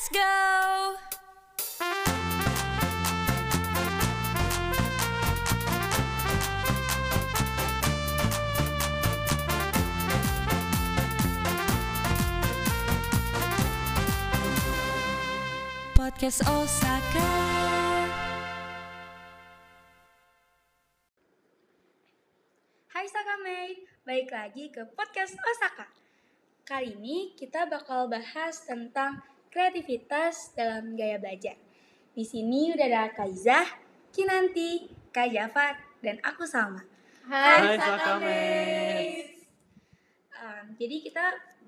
Let's go! Podcast Osaka. Hai Sakamate, balik lagi ke podcast Osaka. Kali ini kita bakal bahas tentang kreativitas dalam gaya belajar. Di sini udah ada Kaizah, Kinanti, Kak Jafar, dan aku Salma. Hai, Sakamate. Um, jadi kita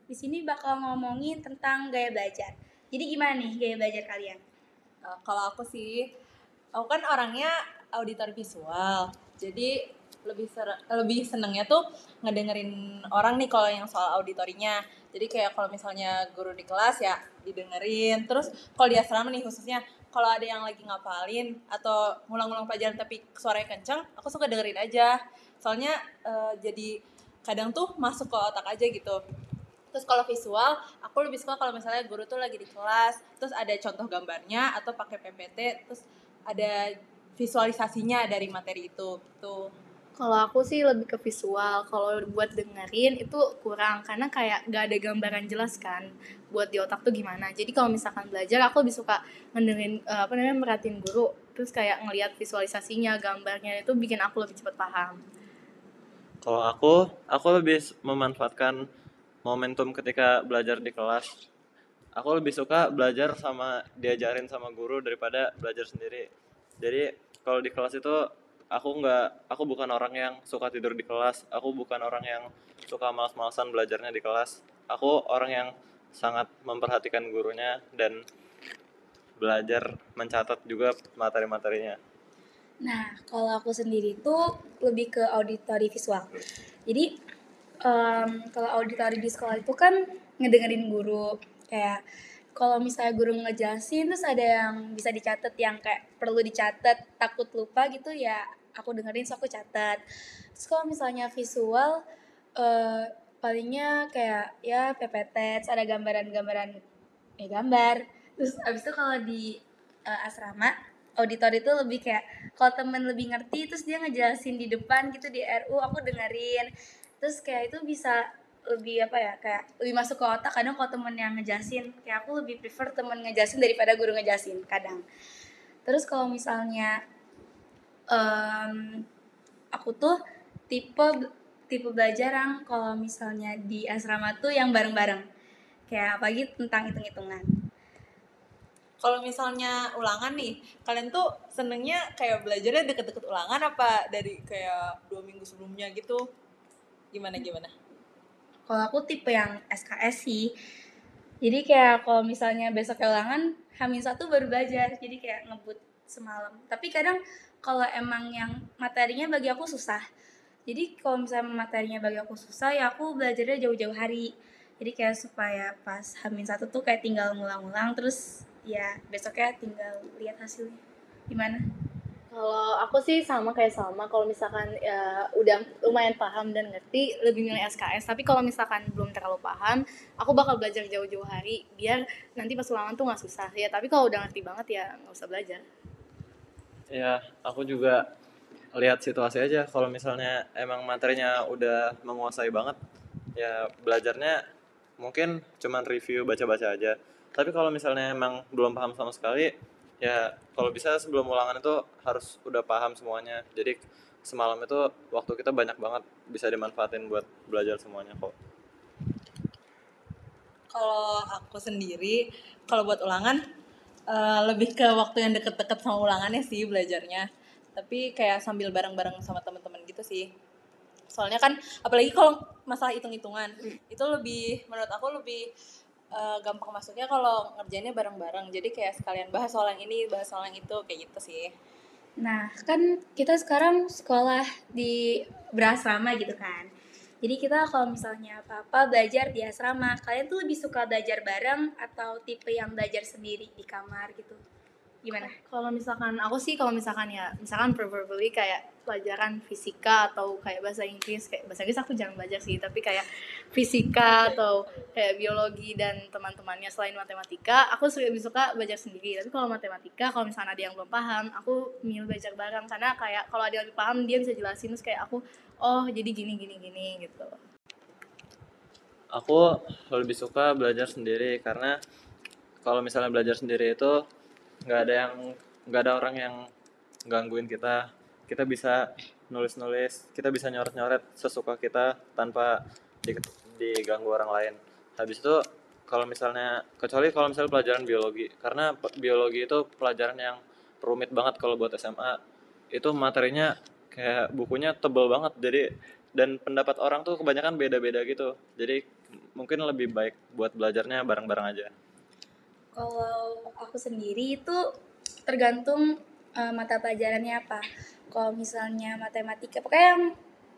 di sini bakal ngomongin tentang gaya belajar. Jadi gimana nih gaya belajar kalian? Uh, kalau aku sih, aku kan orangnya auditor visual. Jadi lebih ser- lebih senengnya tuh ngedengerin orang nih kalau yang soal auditorinya. Jadi kayak kalau misalnya guru di kelas ya didengerin. Terus kalau di asrama nih khususnya kalau ada yang lagi ngapalin atau ngulang-ngulang pelajaran tapi suaranya kenceng, aku suka dengerin aja. Soalnya uh, jadi kadang tuh masuk ke otak aja gitu. Terus kalau visual, aku lebih suka kalau misalnya guru tuh lagi di kelas, terus ada contoh gambarnya atau pakai PPT, terus ada visualisasinya dari materi itu. Tuh. Kalau aku sih lebih ke visual. Kalau buat dengerin itu kurang karena kayak gak ada gambaran jelas kan buat di otak tuh gimana. Jadi kalau misalkan belajar aku lebih suka ngedengerin eh, apa namanya merhatiin guru terus kayak ngelihat visualisasinya, gambarnya itu bikin aku lebih cepat paham. Kalau aku, aku lebih memanfaatkan momentum ketika belajar di kelas. Aku lebih suka belajar sama diajarin sama guru daripada belajar sendiri. Jadi kalau di kelas itu aku nggak, aku bukan orang yang suka tidur di kelas. Aku bukan orang yang suka malas-malasan belajarnya di kelas. Aku orang yang sangat memperhatikan gurunya dan belajar mencatat juga materi-materinya. Nah, kalau aku sendiri tuh lebih ke auditori visual. Jadi, em, kalau auditori di sekolah itu kan ngedengerin guru. Kayak kalau misalnya guru ngejelasin terus ada yang bisa dicatat yang kayak perlu dicatat, takut lupa gitu ya aku dengerin so aku catat. Terus kalau misalnya visual eh palingnya kayak ya PPT, ada gambaran-gambaran ya gambar. Terus abis itu kalau di eh, asrama auditor itu lebih kayak kalau temen lebih ngerti terus dia ngejelasin di depan gitu di RU aku dengerin terus kayak itu bisa lebih apa ya kayak lebih masuk ke otak kadang kalau temen yang ngejelasin kayak aku lebih prefer temen ngejelasin daripada guru ngejelasin kadang terus kalau misalnya em, aku tuh tipe tipe belajar yang kalau misalnya di asrama tuh yang bareng-bareng kayak apalagi tentang hitung-hitungan Kalau misalnya ulangan nih, kalian tuh senengnya kayak belajarnya deket-deket ulangan apa dari kayak dua minggu sebelumnya gitu? Gimana gimana? Kalau aku tipe yang SKS sih. Jadi kayak kalau misalnya besok ulangan, Hamin satu baru belajar. Jadi kayak ngebut semalam. Tapi kadang kalau emang yang materinya bagi aku susah. Jadi kalau misalnya materinya bagi aku susah, ya aku belajarnya jauh-jauh hari. Jadi kayak supaya pas Hamin satu tuh kayak tinggal ngulang-ngulang, terus ya besoknya tinggal lihat hasilnya. Gimana? Kalau aku sih sama kayak sama. Kalau misalkan ya, udah lumayan paham dan ngerti, lebih milih SKS. Tapi kalau misalkan belum terlalu paham, aku bakal belajar jauh-jauh hari biar nanti pas ulangan tuh nggak susah. Ya tapi kalau udah ngerti banget ya nggak usah belajar. Ya, aku juga lihat situasi aja. Kalau misalnya emang materinya udah menguasai banget, ya belajarnya mungkin cuman review baca-baca aja. Tapi kalau misalnya emang belum paham sama sekali, ya kalau bisa sebelum ulangan itu harus udah paham semuanya. Jadi semalam itu waktu kita banyak banget bisa dimanfaatin buat belajar semuanya kok. Kalau aku sendiri, kalau buat ulangan eh, lebih ke waktu yang deket-deket sama ulangannya sih belajarnya. Tapi kayak sambil bareng-bareng sama teman-teman gitu sih. Soalnya kan apalagi kalau masalah hitung-hitungan, itu lebih menurut aku lebih eh, gampang masuknya kalau ngerjainnya bareng-bareng. Jadi kayak sekalian bahas soal yang ini, bahas soal yang itu kayak gitu sih. Nah, kan kita sekarang sekolah di berasrama gitu kan. Jadi kita kalau misalnya apa-apa belajar di asrama, kalian tuh lebih suka belajar bareng atau tipe yang belajar sendiri di kamar gitu? gimana? Kalau misalkan aku sih kalau misalkan ya misalkan preferably kayak pelajaran fisika atau kayak bahasa Inggris kayak bahasa Inggris aku jarang belajar sih tapi kayak fisika atau kayak biologi dan teman-temannya selain matematika aku lebih suka belajar sendiri. Tapi kalau matematika kalau misalkan ada yang belum paham aku milih belajar bareng. Karena kayak kalau ada yang lebih paham dia bisa jelasin. Terus kayak aku oh jadi gini gini gini gitu Aku lebih suka belajar sendiri karena kalau misalnya belajar sendiri itu nggak ada yang nggak ada orang yang gangguin kita. Kita bisa nulis-nulis, kita bisa nyoret-nyoret sesuka kita tanpa di- diganggu orang lain. Habis itu kalau misalnya kecuali kalau misalnya pelajaran biologi karena biologi itu pelajaran yang rumit banget kalau buat SMA itu materinya kayak bukunya tebel banget jadi dan pendapat orang tuh kebanyakan beda-beda gitu jadi mungkin lebih baik buat belajarnya bareng-bareng aja Kalau aku sendiri itu tergantung eh, mata pelajarannya apa. Kalau misalnya matematika, pokoknya yang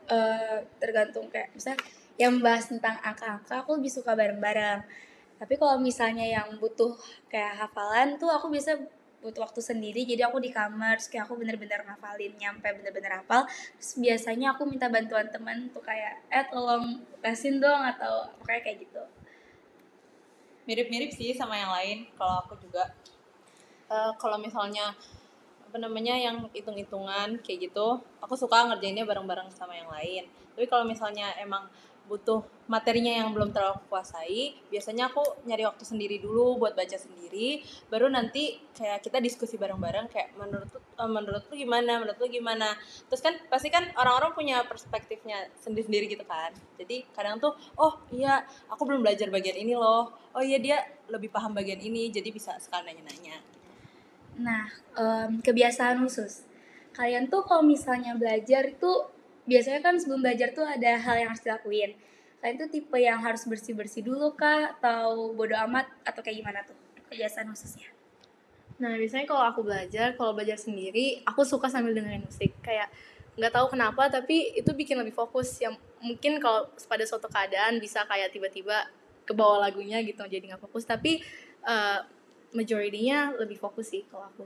eh, tergantung kayak misalnya yang bahas tentang angka-angka, aku lebih suka bareng-bareng. Tapi kalau misalnya yang butuh kayak hafalan tuh aku bisa butuh waktu sendiri jadi aku di kamar terus kayak aku bener-bener ngafalin nyampe bener-bener hafal. Terus biasanya aku minta bantuan teman tuh kayak eh tolong lesin dong atau pokoknya kayak gitu. Mirip-mirip sih sama yang lain kalau aku juga. Eh, kalau misalnya apa namanya yang hitung-hitungan kayak gitu aku suka ngerjainnya bareng-bareng sama yang lain. Tapi kalau misalnya emang butuh materinya yang belum terlalu kuasai biasanya aku nyari waktu sendiri dulu buat baca sendiri. Baru nanti kayak kita diskusi bareng-bareng kayak menurut eh, menurut lu gimana menurut lu gimana. Terus kan pasti kan orang-orang punya perspektifnya sendiri-sendiri gitu kan. Jadi kadang tuh oh iya aku belum belajar bagian ini loh. Oh iya dia lebih paham bagian ini jadi bisa sekali nanya-nanya. Nah, em, kebiasaan khusus. Kalian tuh kalau misalnya belajar itu biasanya kan sebelum belajar tuh ada hal yang harus dilakuin. Kalian tuh tipe yang harus bersih-bersih dulu kah atau bodo amat atau kayak gimana tuh kebiasaan khususnya? Nah biasanya kalau aku belajar, kalau belajar sendiri, aku suka sambil dengerin musik. Kayak nggak tahu kenapa, tapi itu bikin lebih fokus. Yang mungkin kalau pada suatu keadaan bisa kayak tiba-tiba ke bawah lagunya gitu, jadi nggak fokus. Tapi eh, majority-nya lebih fokus sih kalau aku.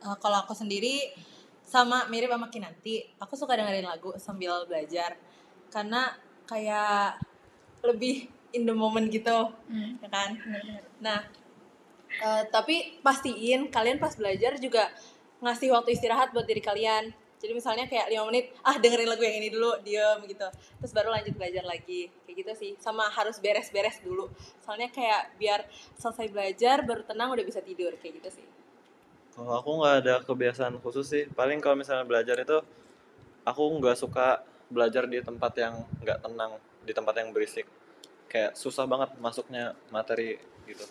Eh, kalau aku sendiri sama mirip sama Kinanti, aku suka dengerin lagu sambil belajar karena kayak lebih in the moment gitu, ya kan? Nah, eh, tapi pastiin kalian pas belajar juga ngasih waktu istirahat buat diri kalian. Jadi misalnya kayak 5 menit, ah dengerin lagu yang ini dulu, diem gitu. Terus baru lanjut belajar lagi. Kayak gitu sih. Sama harus beres-beres dulu. Soalnya kayak biar selesai belajar baru tenang udah bisa tidur kayak gitu sih. Kalau aku nggak ada kebiasaan khusus sih. Paling kalau misalnya belajar itu aku nggak suka belajar di tempat yang nggak tenang di tempat yang berisik. Kayak susah banget masuknya materi gitu.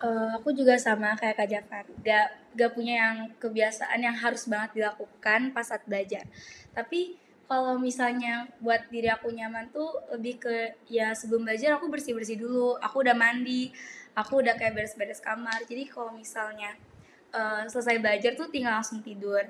Eh, aku juga sama kayak Kak Jafar, gak, gak punya yang kebiasaan yang harus banget dilakukan pas saat belajar. Tapi kalau misalnya buat diri aku nyaman tuh lebih ke ya sebelum belajar aku bersih-bersih dulu, aku udah mandi, aku udah kayak beres-beres kamar. Jadi kalau misalnya eh, selesai belajar tuh tinggal langsung tidur.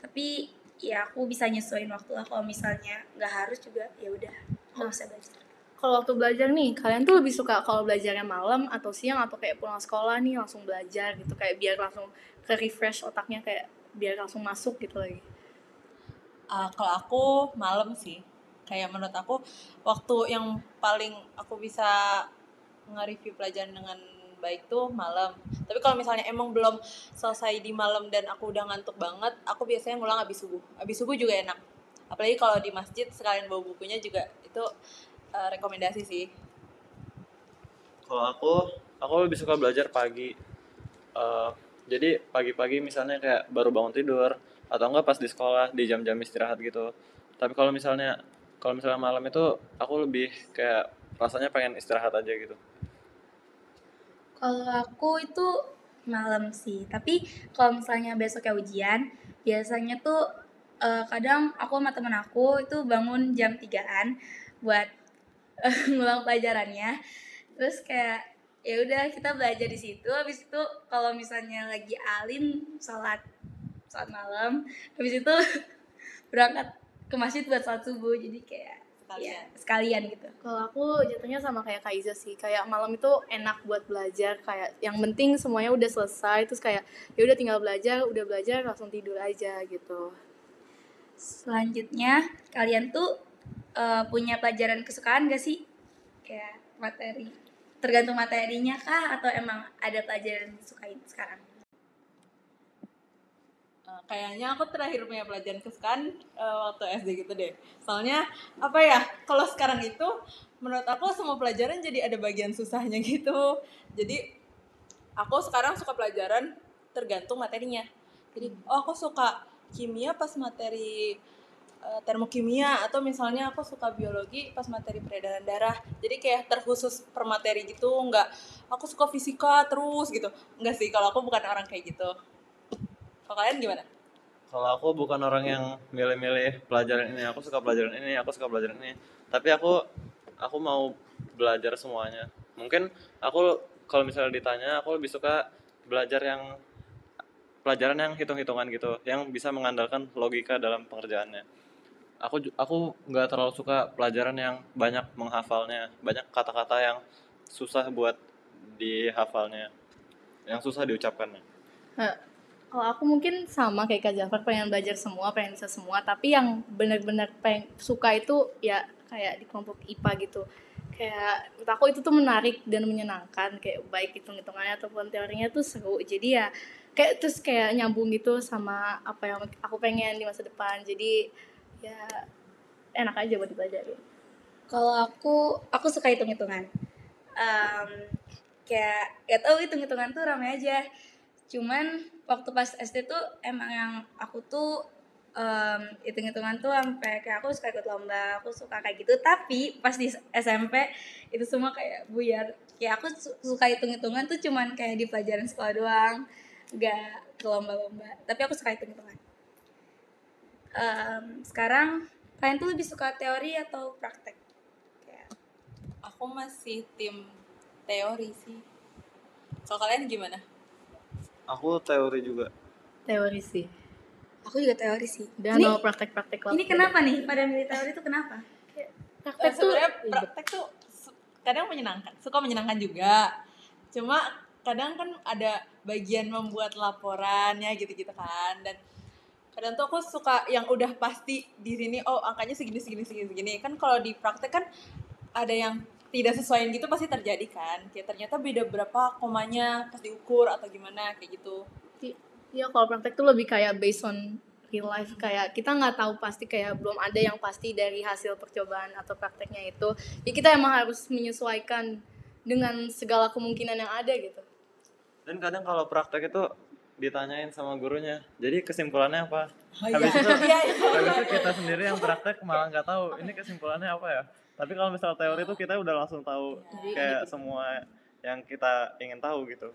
Tapi ya aku bisa nyesuaiin waktu lah kalau misalnya nggak harus juga ya udah nggak usah belajar. Kalau waktu belajar nih, kalian tuh lebih suka kalau belajarnya malam atau siang atau kayak pulang sekolah nih langsung belajar gitu kayak biar langsung ke refresh otaknya kayak biar langsung masuk gitu lagi. Ah, kalau aku malam sih. Kayak menurut aku waktu yang paling aku bisa nge-review pelajaran dengan baik tuh malam. Tapi kalau misalnya emang belum selesai di malam dan aku udah ngantuk banget aku biasanya ngulang abis subuh. Abis subuh juga enak. Apalagi kalau di masjid sekalian bawa bukunya juga itu eh, rekomendasi sih. Kalau aku aku lebih suka belajar pagi. Eh, jadi pagi-pagi misalnya kayak baru bangun tidur atau enggak pas di sekolah di jam-jam istirahat gitu tapi kalau misalnya kalau misalnya malam itu aku lebih kayak rasanya pengen istirahat aja gitu Kalau aku itu malam sih, tapi kalau misalnya besoknya ujian, biasanya tuh eh, kadang aku sama temen aku itu bangun jam 3-an buat eh, ngulang pelajarannya. Terus kayak ya udah kita belajar di situ. Habis itu kalau misalnya lagi alim sholat sholat malam, habis itu berangkat ke masjid buat sholat subuh. Jadi kayak sekalian. ya, sekalian. gitu. Kalau aku jatuhnya sama kayak Kaiza sih, kayak malam itu enak buat belajar, kayak yang penting semuanya udah selesai, terus kayak ya udah tinggal belajar, udah belajar langsung tidur aja gitu. selanjutnya kalian tuh eh, punya pelajaran kesukaan gak sih? Kayak materi tergantung materinya kah? Atau emang ada pelajaran yang disukain sekarang kayaknya aku terakhir punya pelajaran kesukaan eh, waktu SD gitu deh. Soalnya apa ya? Kalau sekarang itu menurut aku semua pelajaran jadi ada bagian susahnya gitu. Jadi aku sekarang suka pelajaran tergantung materinya. Jadi oh aku suka kimia pas materi eh, termokimia atau misalnya aku suka biologi pas materi peredaran darah. Jadi kayak terkhusus per materi gitu, nggak aku suka fisika terus gitu. Enggak sih, kalau aku bukan orang kayak gitu. Kalau kalian gimana? Kalau aku bukan orang yang milih-milih pelajaran ini, aku suka pelajaran ini, aku suka pelajaran ini. Tapi aku aku mau belajar semuanya. Mungkin aku kalau misalnya ditanya, aku lebih suka belajar yang pelajaran yang hitung-hitungan gitu, yang bisa mengandalkan logika dalam pengerjaannya. Aku aku nggak terlalu suka pelajaran yang banyak menghafalnya, banyak kata-kata yang susah buat dihafalnya, yang susah diucapkannya. Kalau aku mungkin sama kayak Kak Jafar pengen belajar semua, pengen bisa semua, tapi yang benar-benar pengen suka itu ya kayak di kelompok IPA gitu. Kayak menurut aku itu tuh menarik dan menyenangkan kayak baik hitung-hitungannya ataupun teorinya tuh seru. Jadi ya kayak terus kayak nyambung gitu sama apa yang aku pengen di masa depan. Jadi ya enak aja buat dipelajari. kalau aku aku suka hitung hitungan Em, kayak gak tau hitung hitungan tuh rame aja cuman waktu pas SD tuh emang yang aku tuh hitung hitungan tuh sampai kayak aku suka ikut lomba aku suka kayak gitu. Tapi pas di SMP itu semua kayak buyar. Kayak aku su- suka hitung hitungan tuh cuman kayak di pelajaran sekolah doang gak ke lomba-lomba. Tapi aku suka hitung hitungan Em, sekarang kalian tuh lebih suka teori atau praktek? Aku masih tim teori sih. Kalau kalian gimana? Aku teori juga. Teori sih. aku juga teori sih Dan ini, mau praktek-praktek ini kenapa nih pada milih teori itu kenapa Praktek Eh, tuh sebenarnya ribet. praktek tuh kadang menyenangkan, suka menyenangkan juga. Cuma kadang kan ada bagian membuat laporannya gitu-gitu kan dan kadang tuh aku suka yang udah pasti di sini oh angkanya segini segini segini segini kan kalau di praktek kan ada yang tidak sesuai gitu pasti terjadi kan kayak ternyata beda berapa komanya pas diukur atau gimana kayak gitu Iya kalau praktek tuh lebih kayak based on real life kayak kita nggak tahu pasti kayak belum ada yang pasti dari hasil percobaan atau prakteknya itu. Ya kita emang harus menyesuaikan dengan segala kemungkinan yang ada gitu. Dan kadang kalau praktek itu ditanyain sama gurunya, jadi kesimpulannya apa? oh, Habis itu, iya, iya. habis itu kita sendiri yang praktek malah nggak tahu ini kesimpulannya apa ya. Tapi kalau misal teori itu kita udah langsung tahu kayak semua yang kita ingin tahu gitu.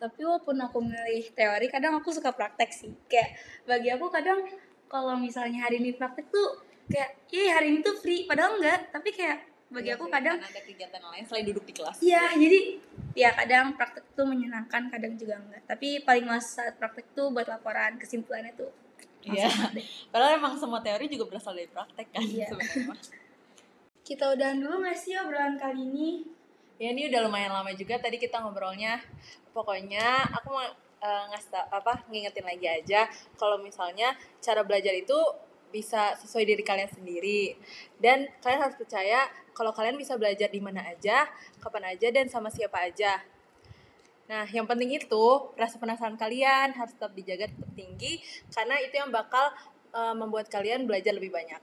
tapi walaupun aku milih teori kadang aku suka praktek sih kayak bagi aku kadang kalau misalnya hari ini praktek tuh kayak iya hari ini tuh free padahal enggak tapi kayak bagi Iya aku sih, kadang ada kegiatan lain selain duduk di kelas iya jadi ya kadang praktek tuh menyenangkan kadang juga enggak tapi paling mas saat praktek tuh buat laporan kesimpulannya tuh Iya. Padahal emang semua teori juga berasal dari praktek kan Iya. sebenarnya. Kita udahan dulu nggak sih obrolan kali ini Ya ini udah lumayan lama juga tadi kita ngobrolnya. Pokoknya aku mau eh, ngasih apa ngingetin lagi aja kalau misalnya cara belajar itu bisa sesuai diri kalian sendiri dan kalian harus percaya kalau kalian bisa belajar di mana aja, kapan aja dan sama siapa aja. Nah, yang penting itu rasa penasaran kalian harus tetap dijaga tetap tinggi karena itu yang bakal eh, membuat kalian belajar lebih banyak.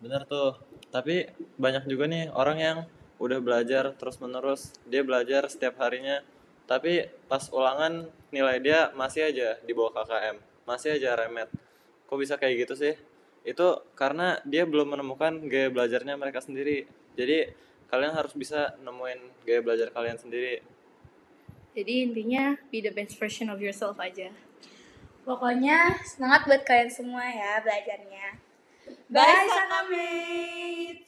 Bener tuh. Tapi banyak juga nih orang yang udah belajar terus menerus. Dia belajar setiap harinya. Tapi pas ulangan nilai dia masih aja di bawah KKM. Masih aja remet. Kok bisa kayak gitu sih? Itu karena dia belum menemukan gaya belajarnya mereka sendiri. Jadi kalian harus bisa nemuin gaya belajar kalian sendiri. Jadi intinya be the best version of yourself aja. pokoknya semangat buat kalian semua ya belajarnya Bye, Bye!